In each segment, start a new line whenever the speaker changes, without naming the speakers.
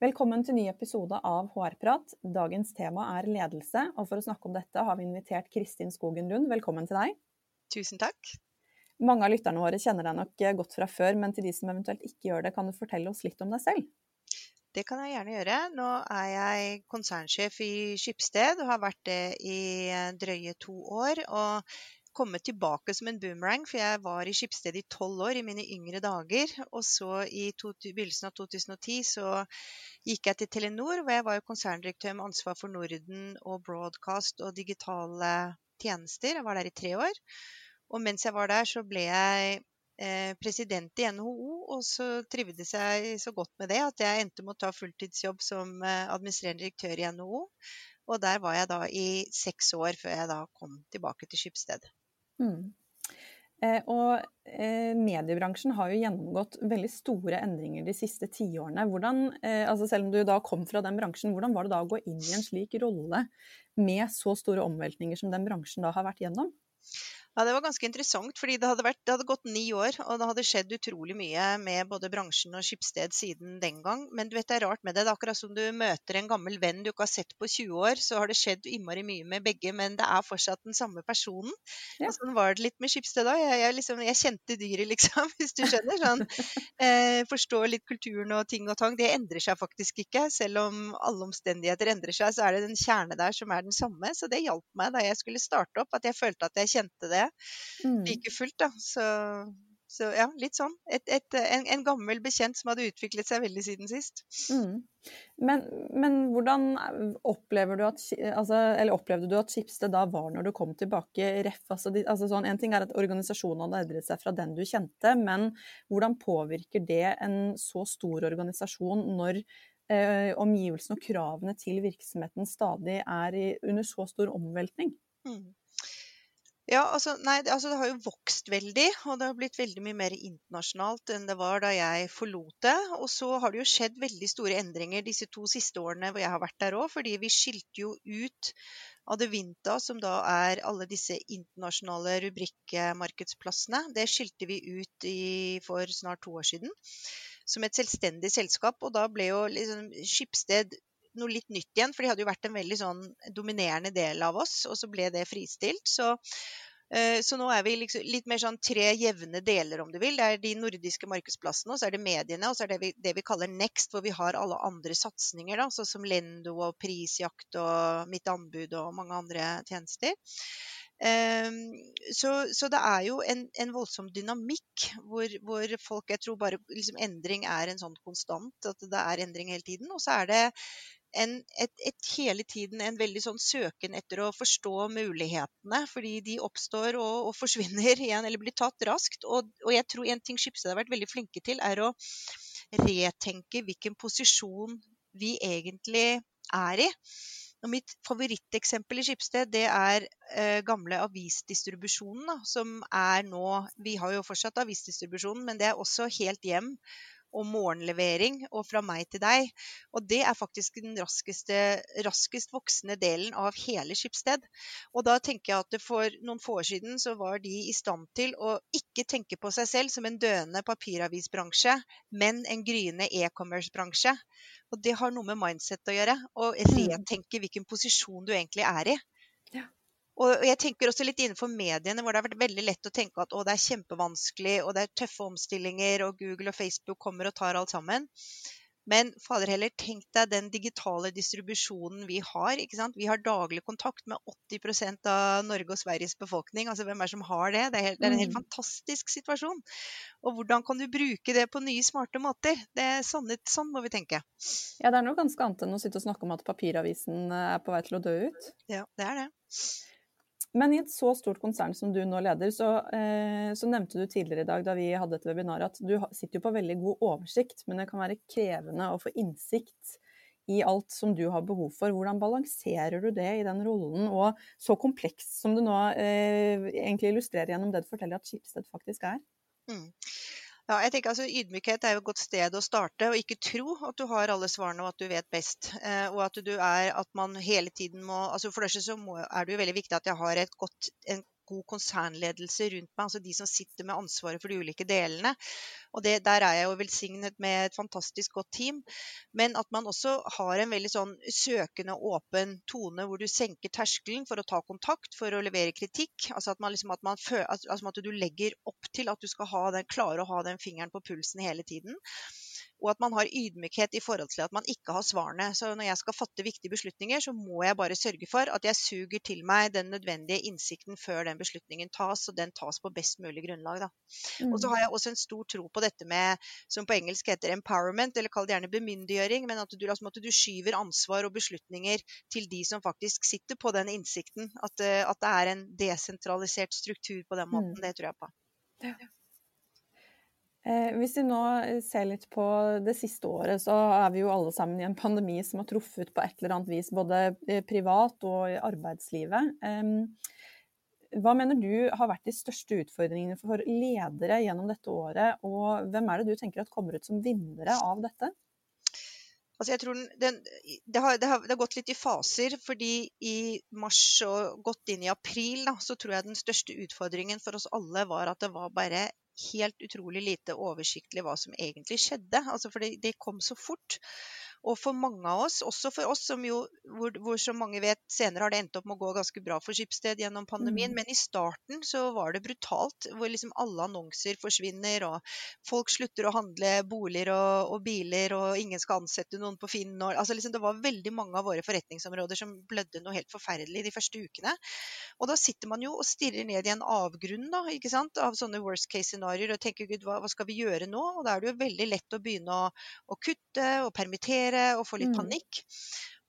Velkommen til ny episode av HR-prat. Dagens tema er ledelse, og for å snakke om dette har vi invitert Kristin Skogen Lund. Velkommen til deg.
Tusen takk.
Mange av lytterne våre kjenner deg nok godt fra før, men til de som eventuelt ikke gjør det, kan du fortelle oss litt om deg selv?
Det kan jeg gjerne gjøre. Nå er jeg konsernsjef i Skipsted og har vært det i drøye to år. og kommet tilbake som en boomerang, for jeg var i Skipsted i tolv år i mine yngre dager. Og så i to, begynnelsen av 2010 så gikk jeg til Telenor, hvor jeg var konserndirektør med ansvar for Norden og broadcast og digitale tjenester. Jeg var der i tre år. Og mens jeg var der, så ble jeg eh, president i NHO, og så trivdes jeg så godt med det at jeg endte med å ta fulltidsjobb som eh, administrerende direktør i NHO. Og der var jeg da i seks år før jeg da kom tilbake til Skipsted.
Mm. Eh, og eh, mediebransjen har jo gjennomgått veldig store endringer de siste tiårene. Eh, altså selv om du da kom fra den bransjen, hvordan var det da å gå inn i en slik rolle med så store omveltninger som den bransjen da har vært gjennom?
Ja, Det var ganske interessant, fordi det hadde, vært, det hadde, gått ni år, og det hadde skjedd utrolig mye med både bransjen og Skipsted siden den gang. Men du vet, det er rart med det. Det er akkurat som du møter en gammel venn du ikke har sett på 20 år. Så har det skjedd innmari mye med begge, men det er fortsatt den samme personen. Ja. Og sånn var det litt med Skipsted òg. Jeg, jeg, liksom, jeg, kjente dyret, liksom, hvis du skjønner. Sånn, eh, forstår litt kulturen og ting og tang. Det endrer seg faktisk ikke. Selv om alle omstendigheter endrer seg, så er det den kjerne der som er den samme. Så det hjalp meg da jeg skulle starte opp, at jeg følte at jeg kjente det mm. like fullt. da. Så, så, ja, litt sånn. Et, et, en, en, gammel bekjent som hadde utviklet seg veldig siden sist.
Mm. Men, men, hvordan opplever du at, altså, eller opplevde du at Schibsted da var når du kom tilbake? Ref, altså, de, altså sånn, en ting er at organisasjonen hadde endret seg fra den du kjente, men hvordan påvirker det en så stor organisasjon når eh, omgivelsene og kravene til virksomheten stadig er i, under så stor omveltning? Mm.
Ja, altså, nei, altså, det har jo vokst veldig, og det har blitt veldig mye mer internasjonalt enn det var da jeg forlot det. Og så har det jo skjedd veldig store endringer disse to siste årene hvor jeg har vært der òg, fordi vi skilte jo ut Adevinta, som da er alle disse internasjonale rubrikkmarkedsplassene, det skilte vi ut i, for snart to år siden som et selvstendig selskap. Og da ble jo liksom Skipsted noe litt nytt igjen, for de hadde jo vært en veldig sånn dominerende del av oss, og så ble det fristilt. Så, uh, så nå er vi liksom litt mer sånn tre jevne deler, om du vil. Det er de nordiske markedsplassene, og så er det mediene, og så er det vi, det vi kaller Next, hvor vi har alle andre satsinger, da, sånn som Lendo og Prisjakt og Mitt anbud og mange andre tjenester. Um, så, så, det er jo en, en voldsom dynamikk hvor, hvor, folk Jeg tror bare liksom, endring er en sånn konstant, at det er endring hele tiden. Og så er det en, et, et, hele tiden en veldig sånn søken etter å forstå mulighetene. Fordi de oppstår og, og forsvinner igjen, eller blir tatt raskt. Og, og jeg tror en ting Skipsted har vært veldig flinke til, er å retenke hvilken posisjon vi egentlig er i. Og mitt favoritteksempel i Skipsted det er eh, gamle avisdistribusjonen. Da, som er nå Vi har jo fortsatt avisdistribusjonen, men det er også helt hjem og morgenlevering og fra meg til deg. Og det er faktisk den raskeste, raskest voksende delen av hele Skipsted. Og da tenker jeg at for noen få år siden så var de i stand til å ikke tenke på seg selv som en døende papiravisbransje, men en gryende e-commerce-bransje. Og det har noe med mindset å gjøre. og mm. retenke hvilken posisjon du egentlig er i. Og jeg tenker også litt innenfor mediene, hvor det har vært veldig lett å tenke at å, det er kjempevanskelig, og det er tøffe omstillinger, og Google og Facebook kommer og tar alt sammen. Men fader heller, tenk deg den digitale distribusjonen vi har. ikke sant? Vi har daglig kontakt med 80% av Norge og Sveriges befolkning. altså Hvem er det som har det? Det er, helt, det er en helt mm. fantastisk situasjon. Og hvordan kan du bruke det på nye, smarte måter? Det er sånn, sånn må vi tenke.
Ja, det er noe ganske annet enn å sitte og snakke om at papiravisen er på vei til å dø ut.
Ja, det er det.
Men i et så stort konsern som du nå leder, så, eh, så, nevnte du tidligere i dag da vi hadde et webinar at du sitter jo på veldig god oversikt, men det kan være krevende å få innsikt i alt som du har behov for. Hvordan balanserer du det i den rollen, og så komplekst som du nå eh, egentlig illustrerer gjennom det du forteller at Schibsted faktisk er? Mm.
Ja, jeg tenker altså Ydmykhet er jo et godt sted å starte, og ikke tro at du har alle svarene og at du vet best. Eh, og at du er, at man hele tiden må altså For det første så må, er det jo veldig viktig at jeg har et godt, en god konsernledelse rundt meg, altså de som sitter med ansvaret for de ulike delene. Og det, Der er jeg jo velsignet med et fantastisk godt team. Men at man også har en veldig sånn søkende, åpen tone hvor du senker terskelen for å ta kontakt, for å levere kritikk. Altså at, man liksom, at, man føler, altså at du legger opp til at du skal ha den, klare å ha den fingeren på pulsen hele tiden og at man har ydmykhet i forhold til at man ikke har svarene. Så når jeg skal fatte viktige beslutninger, så må jeg bare sørge for at jeg suger til meg den nødvendige innsikten før den beslutningen tas, og den tas på best mulig grunnlag. Mm. Og så mm. har jeg også en stor tro på dette med, som på engelsk heter empowerment, eller kall det gjerne bemyndiggjøring, men at du, altså, at du skyver ansvar og beslutninger til de som faktisk sitter på den innsikten. At, eh, at det er en desentralisert struktur på den måten. Mm. Det tror jeg på. Ja.
Eh, hvis vi nå eh, ser litt på det siste året, så er vi jo alle sammen i en pandemi som har truffet på et eller annet vis, både eh, privat og i arbeidslivet. Hva mener du har vært de største utfordringene for ledere gjennom dette året, og hvem er det du tenker kommer ut som vinnere av dette?
Altså jeg tror den, det, har, det, har, det, har, gått litt i faser. fordi I mars og godt inn i april da, så tror jeg den største utfordringen for oss alle var at det var bare helt utrolig lite oversiktlig hva som egentlig skjedde. Altså, for det, det kom så fort. Og for mange av oss, også for oss som jo, hvor, hvor som mange vet, senere har det endt opp med å gå ganske bra for Skipsted gjennom pandemien, mm. men i starten så var det brutalt. Hvor liksom alle annonser forsvinner, og folk slutter å handle boliger og, og biler, og ingen skal ansette noen på Finn. Og, altså liksom, det var veldig mange av våre forretningsområder som blødde noe helt forferdelig de første ukene. Og da sitter man jo og stirrer ned i en avgrunn da, ikke sant, av sånne worst case-scenarioer og tenker gud, hva, hva, skal vi gjøre nå? Og da er det jo veldig lett å begynne å, å kutte og permittere reagere og få litt mm. panikk.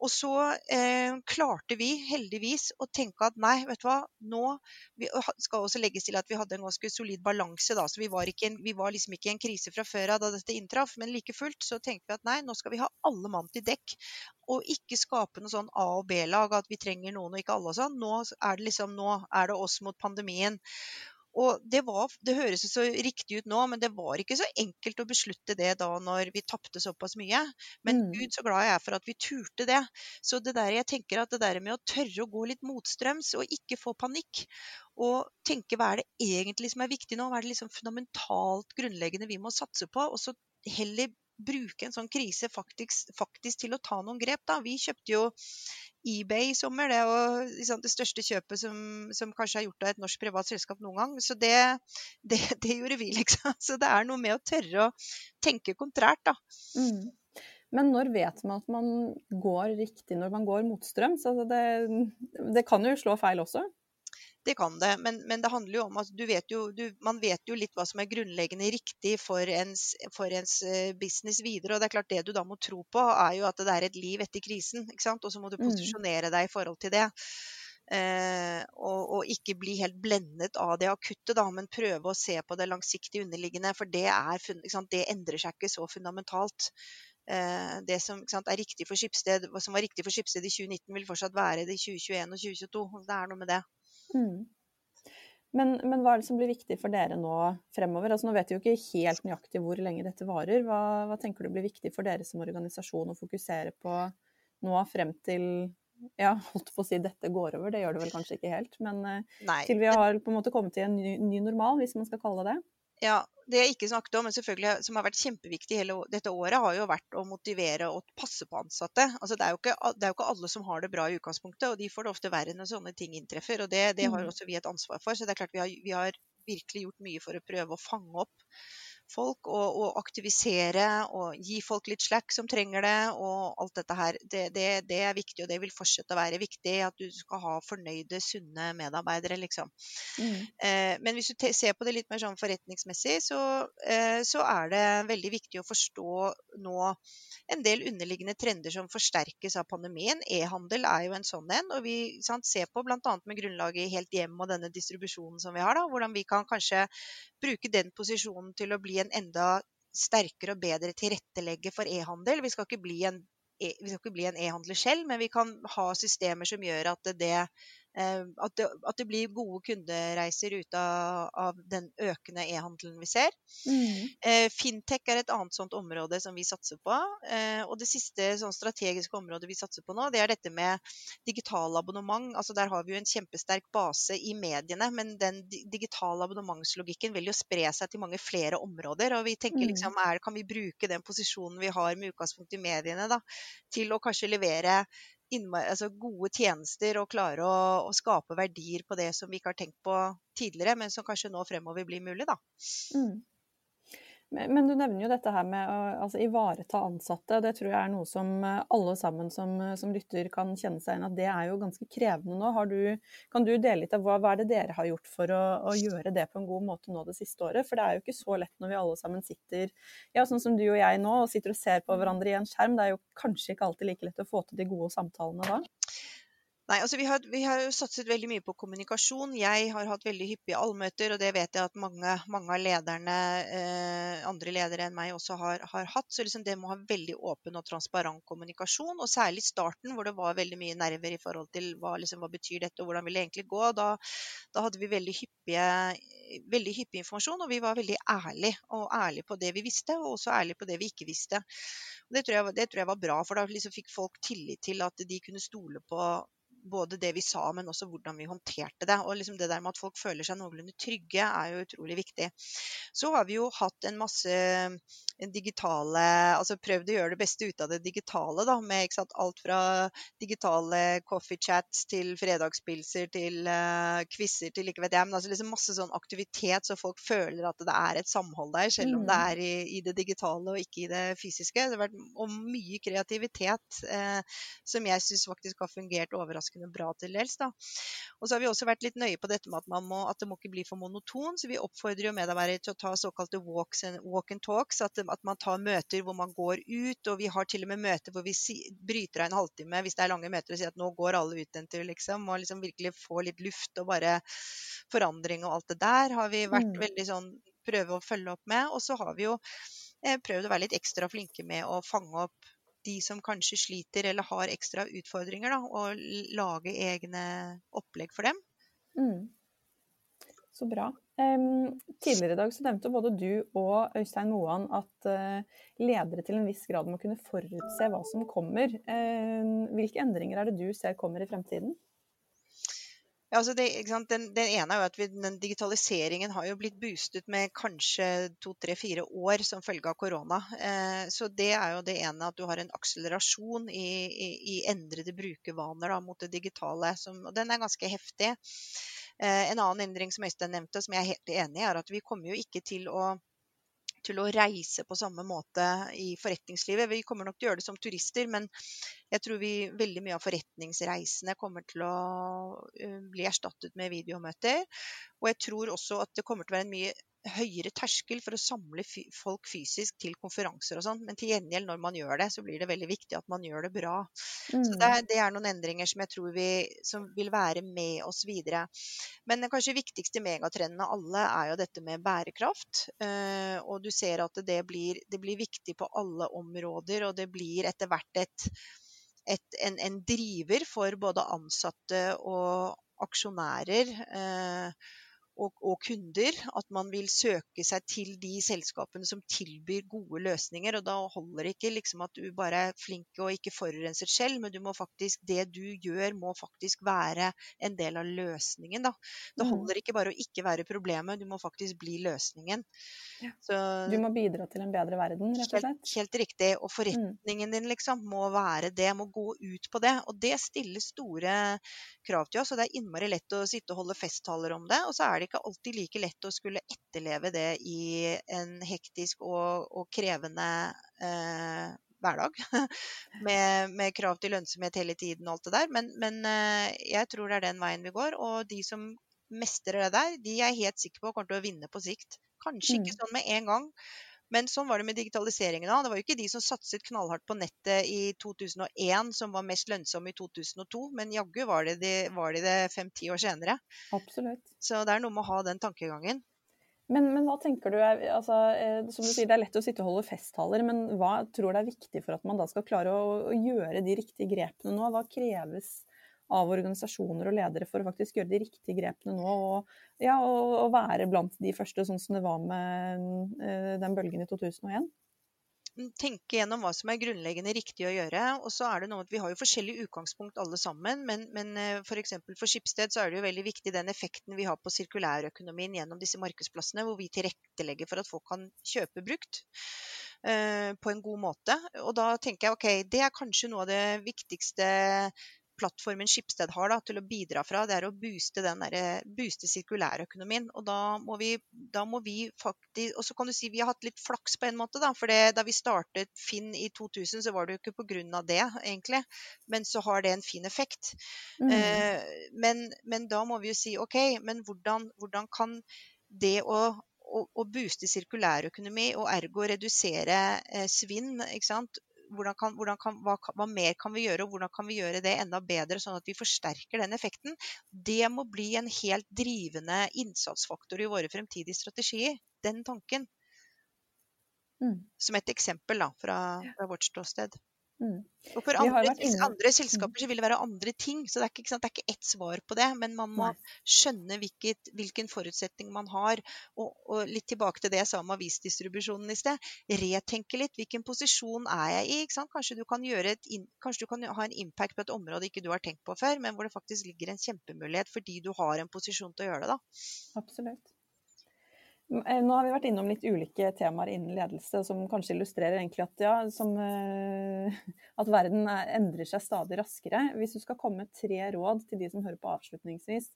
Og så eh, klarte vi heldigvis å tenke at nei, vet du hva, nå vi skal også legges til at vi hadde en ganske solid balanse, da. Så vi var, en, vi var liksom ikke i en krise fra før av da dette inntraff. Men like fullt så tenkte vi at nei, nå skal vi ha alle mann til dekk. Og ikke skape noe sånn A- og B-lag, at vi trenger noen og ikke alle og sånn. Nå er det liksom, nå er det oss mot pandemien. Og det, var, det høres jo så riktig ut nå, men det var ikke så enkelt å beslutte det da når vi tapte såpass mye. Men mm. gud, så glad jeg er for at vi turte det. Så det der, jeg tenker at det der med å tørre å gå litt motstrøms og ikke få panikk, og tenke hva er det egentlig som er viktig nå, hva er det liksom fundamentalt grunnleggende vi må satse på, og så heller bruke en sånn krise faktisk, faktisk, til å ta noen grep. Da. Vi kjøpte jo eBay i sommer. Det var liksom, det største kjøpet som, som, kanskje er gjort av et norsk privat selskap noen gang. Så det, det, det, gjorde vi, liksom. Så det er noe med å tørre å tenke kontrært, da. Mm.
Men når vet man at man går riktig når man går motstrøms? Altså det, det kan jo slå feil også?
Det kan det, men, men, det handler jo om at du vet jo, du, man vet jo litt hva som er grunnleggende riktig for ens, for ens, eh, business videre. og det er klart Det du da må tro på, er jo at det er et liv etter krisen. ikke sant? Og så må du mm. posisjonere deg i forhold til det. Eh, og, og, ikke bli helt blendet av det akutte, da, men prøve å se på det langsiktig underliggende. For det, er, det endrer seg ikke så fundamentalt. Eh, det som sant, er riktig for Skipsted, som var riktig for Skipsted i 2019, vil fortsatt være det i 2021 og 2022. Det er noe med det. Mm.
Men, men, hva er det som blir viktig for dere nå fremover? Altså, nå vet vi jo ikke helt nøyaktig hvor lenge dette varer. Hva, hva, tenker du blir viktig for dere som organisasjon å fokusere på nå frem til ja, holdt på å si dette går over, det gjør det vel kanskje ikke helt. Men eh, Nei. til vi har på en måte kommet til en ny, ny normal, hvis man skal kalle det det.
Ja, Det jeg ikke snakket om, men selvfølgelig som har vært kjempeviktig hele dette året, har jo vært å motivere og passe på ansatte. Altså, det, er ikke, det, er jo ikke, alle som har det bra i utgangspunktet, og de får det ofte verre når sånne ting inntreffer. og Det, det har mm. også vi et ansvar for. Så det er klart vi har, vi har virkelig gjort mye for å prøve å fange opp folk og, og, aktivisere og gi folk litt slack som trenger det. Og alt dette her. Det, det, det, er viktig, og det vil fortsette å være viktig. At du skal ha fornøyde, sunne medarbeidere, liksom. Mm. Eh, men hvis du ser på det litt mer sånn forretningsmessig, så, eh, så er det veldig viktig å forstå nå en del underliggende trender som forsterkes av pandemien. E-handel er jo en sånn en. Og vi sant, ser på bl.a. med grunnlaget i Helt hjem og denne distribusjonen som vi har, da, hvordan vi kan kanskje bruke den posisjonen til å bli en enda sterkere og bedre tilrettelegger for e-handel. Vi skal ikke bli en e, vi skal ikke bli en e-handler selv, men vi kan ha systemer som gjør at det at det, at det, blir gode kundereiser ut av, av den økende e-handelen vi ser. Mm. Eh, fintech er et annet sånt område som vi satser på. Eh, og det siste sånn strategiske området vi satser på nå, det er dette med digitale abonnement. Altså Der har vi jo en kjempesterk base i mediene, men den digitale abonnementslogikken vil jo spre seg til mange flere områder. Og vi tenker mm. liksom, er, kan vi bruke den posisjonen vi har med utgangspunkt i mediene, da, til å kanskje levere altså gode tjenester og klare å, å, skape verdier på det som vi ikke har tenkt på tidligere, men som kanskje nå fremover blir mulig. Da. Mm.
Men du nevner jo dette her med å altså, ivareta ansatte. Det tror jeg er noe som eh, alle sammen som, eh, som lytter kan kjenne seg igjen at det er jo ganske krevende nå. Du, kan du dele litt av hva, hva, er det dere har gjort for å, å, gjøre det på en god måte nå det siste året? For det er jo ikke så lett når vi alle sammen sitter ja, sånn som du og jeg nå, og sitter og ser på hverandre i en skjerm. Det er jo kanskje ikke alltid like lett å få til de gode samtalene da?
Nei, altså vi har, vi har, satset veldig mye på kommunikasjon. Jeg har hatt veldig hyppige allmøter, og det vet jeg at mange, mange av lederne, eh, andre ledere enn meg også har, har hatt. Så liksom det må ha veldig åpen og transparent kommunikasjon. Og særlig i starten, hvor det var veldig mye nerver i forhold til hva, liksom, hva betyr dette, og hvordan vil det egentlig gå. Da, da hadde vi veldig, hyppige, veldig hyppig informasjon, og vi var veldig ærlige. Og ærlige på det vi visste, og også ærlige på det vi ikke visste. Det tror, jeg, det tror jeg var bra, for da liksom fikk folk tillit til at de kunne stole på både det vi sa, men også hvordan vi håndterte det. Og liksom det der med at folk føler seg noenlunde trygge, er jo utrolig viktig. Så har vi jo hatt en masse digitale Altså prøvd å gjøre det beste ut av det digitale, da. Med sant, alt fra digitale coffee chats til fredagspilser til uh, quizer til ikke vet jeg. Men altså liksom masse sånn aktivitet, så folk føler at det er et samhold der, selv om det mm. er i, i det digitale og ikke i det fysiske. Det har vært og mye kreativitet uh, som jeg syns faktisk har fungert overraskende bra til dels. Da. Og så har vi også vært litt nøye på dette med at, må, at det må ikke bli for monoton. Så vi oppfordrer jo medarbeidere til å ta såkalte walks and, walk and talks. At, at, man tar møter hvor man går ut. Og vi har til og med møter hvor vi si, bryter av en halvtime hvis det er lange møter og sier at nå går alle ut en tur, liksom. Og liksom virkelig få litt luft og bare forandring og alt det der har vi vært mm. veldig sånn prøve å følge opp med. Og så har vi jo eh, prøvd å være litt ekstra flinke med å fange opp de som kanskje sliter eller har ekstra utfordringer, da, og lage egne opplegg for dem. Mm.
Så bra. Tidligere i dag så nevnte både du og Øystein Moan at uh, ledere til en viss grad må kunne forutse hva som kommer. Hvilke endringer er det du ser kommer i fremtiden?
Ja, altså det, den, den, ene er jo at vi, den digitaliseringen har jo blitt boostet med kanskje to, tre, fire år som følge av korona. Eh, så det er jo det ene at du har en akselerasjon i, i, i endrede brukervaner da, mot det digitale. Som, og den er ganske heftig. Eh, en annen endring som Øystein nevnte, som jeg er helt enig i, er at vi kommer jo ikke til å til å reise på samme måte i forretningslivet. Vi kommer nok til å gjøre det som turister, men jeg tror vi, veldig mye av forretningsreisene kommer til å uh, bli erstattet med videomøter. Og jeg tror også at det kommer til å være en mye høyere terskel for å samle folk fysisk til konferanser og sånn. Men til gjengjeld, når man gjør det, så blir det veldig viktig at man gjør det bra. Mm. Så det, det, er noen endringer som jeg tror vi, som vil være med oss videre. Men den kanskje viktigste megatrenden av alle er jo dette med bærekraft. Uh, og du ser at det blir, det blir, viktig på alle områder, og det blir etter hvert et, et, en, en, driver for både ansatte og aksjonærer. Uh, og, og, kunder. At man vil søke seg til de selskapene som tilbyr gode løsninger. og Da holder det ikke liksom at du bare er flink og ikke forurenser selv, men du faktisk, det du gjør må faktisk være en del av løsningen. Da. Det mm. holder ikke bare å ikke være problemet, du må faktisk bli løsningen.
Ja. Så, du må bidra til en bedre verden, rett og slett?
Helt, helt riktig. Og mm. forretningen din liksom må være det, må gå ut på det. Og det stiller store krav til oss, og det er innmari lett å sitte og holde festtaler om det. Og så er det ikke alltid like lett å skulle etterleve det i en hektisk og, og krevende eh, hverdag. med, med, krav til lønnsomhet hele tiden og alt det der. Men, men eh, jeg tror det er den veien vi går. Og de som mestrer det der, de er jeg helt sikker på kommer til å vinne på sikt. Kanskje ikke mm. sånn med en gang, men sånn var det med digitaliseringen da. Det var jo ikke de som satset knallhardt på nettet i 2001 som var mest lønnsomme i 2002, men jaggu var det det, var det, det fem-ti år senere.
Absolutt.
Så det er noe med å ha den tankegangen.
Men, men, hva tenker du altså, eh, Som du sier, det er lett å sitte og holde festtaler, men hva tror du er viktig for at man da skal klare å, å gjøre de riktige grepene nå? Hva kreves av organisasjoner og ledere for å faktisk gjøre de riktige grepene nå? Og, ja, og, og være blant de første, sånn som det var med uh, den bølgen i 2001?
tenke gjennom hva som er grunnleggende riktig å gjøre. Og så er det noe at Vi har jo forskjellig utgangspunkt alle sammen, men, men f.eks. For, for Skipsted så er det jo veldig viktig den effekten vi har på sirkulærøkonomien gjennom disse markedsplassene, hvor vi tilrettelegger for at folk kan kjøpe brukt uh, på en god måte. Og da tenker jeg ok, det er kanskje noe av det viktigste plattformen Skipsted har da, til å bidra fra, det er å booste, den der, booste sirkulærøkonomien. Og da må, vi, da må vi faktisk Og så kan du si vi har hatt litt flaks på en måte, da. For det, da vi startet Finn i 2000, så var det jo ikke pga. det, egentlig. Men så har det en fin effekt. Mm. Eh, men, men, da må vi jo si OK, men hvordan, hvordan kan det å å, booste sirkulærøkonomi og ergo redusere eh, svinn hvordan kan, hvordan kan, hva, hva, mer kan vi gjøre, og hvordan kan vi gjøre det enda bedre, sånn at vi forsterker den effekten? Det må bli en helt drivende innsatsfaktor i våre fremtidige strategier. Den tanken. Mm. Som et eksempel da, fra, fra vårt ståsted. Mm. Og for andre, andre, mm. selskaper så vil det være andre ting. Så det er ikke, det er ikke ett svar på det. Men man må Nei. skjønne hvilket, hvilken forutsetning man har. Og, og, litt tilbake til det jeg sa om avisdistribusjonen i sted. Retenke litt. Hvilken posisjon er jeg i? Kanskje du, kan et, kanskje, du kan ha en impact på et område ikke du har tenkt på før, men hvor det faktisk ligger en kjempemulighet fordi du har en posisjon til å gjøre det. da.
Absolutt. Eh, nå har vi vært innom litt ulike temaer innen ledelse som kanskje illustrerer egentlig at, ja, som, eh, at verden endrer seg stadig raskere. Hvis du skal komme med tre råd til de som hører på avslutningsvis,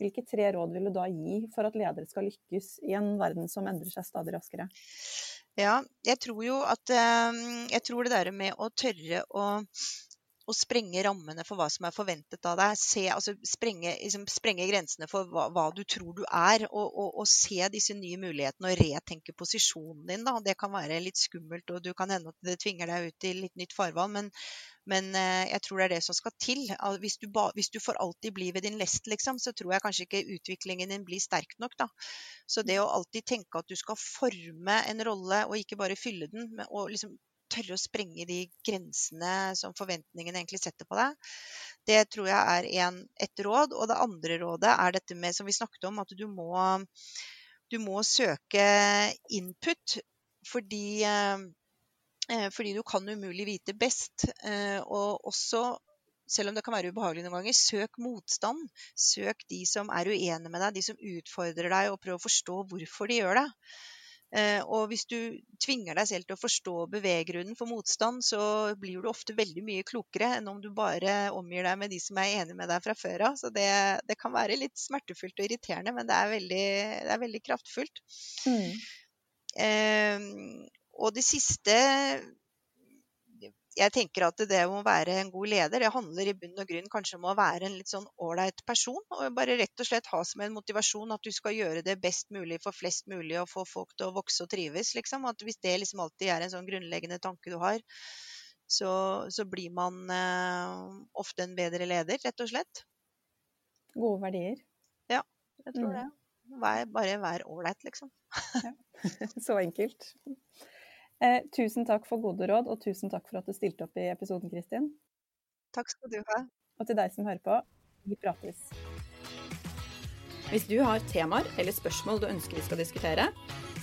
hvilke tre råd vil du da gi for at ledere skal lykkes i en verden som endrer seg stadig raskere?
Ja, jeg tror jo at eh, Jeg tror det der med å tørre å å sprenge rammene for hva som er forventet av deg. Se, altså, sprenge, liksom, sprenge, grensene for hva, hva, du tror du er, og, og, og, se disse nye mulighetene og retenke posisjonen din. Da. Det kan være litt skummelt, og du kan hende at det tvinger deg ut i litt nytt farvann. Men, men eh, jeg tror det er det som skal til. Hvis du, ba, hvis du får alltid bli ved din lest, liksom, så tror jeg kanskje ikke utviklingen din blir sterk nok. Da. Så det å alltid tenke at du skal forme en rolle, og ikke bare fylle den, og liksom tørre å sprenge de grensene som forventningene egentlig setter på deg. Det tror jeg er en, et råd. Og det andre rådet er dette med, som vi snakket om, at du må, du må søke input. Fordi, eh, fordi, du kan umulig vite best. Eh, og også selv om det kan være ubehagelig noen ganger, søk motstand. Søk de som er uenige med deg, de som utfordrer deg, og prøv å forstå hvorfor de gjør det. Eh, og hvis du tvinger deg selv til å forstå beveggrunnen for motstand, så blir du ofte veldig mye klokere enn om du bare omgir deg med de som er enig med deg fra før av. Så det, det, kan være litt smertefullt og irriterende, men det er veldig, det er veldig kraftfullt. Mm. Eh, og det siste jeg tenker at det å være en god leder, det handler i bunn og grunn kanskje om å være en litt sånn ålreit person. Og bare rett og slett ha som en motivasjon at du skal gjøre det best mulig for flest mulig og få folk til å vokse og trives, liksom. At hvis det liksom alltid er en sånn grunnleggende tanke du har, så, så blir man eh, ofte en bedre leder, rett og slett.
Gode verdier.
Ja, jeg tror mm. det. Vær, bare vær ålreit, liksom.
ja. Så enkelt. Eh, tusen takk for gode råd, og tusen takk for at du stilte opp i episoden, Kristin.
Takk skal du ha.
Og til deg som hører på, vi prates.
Hvis du har temaer eller spørsmål du ønsker vi skal diskutere,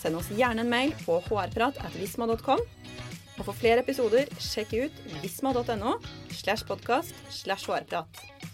send oss gjerne en mail på hrprat.visma.com. Og for flere episoder, sjekk ut visma.no slash podkast slash hrprat.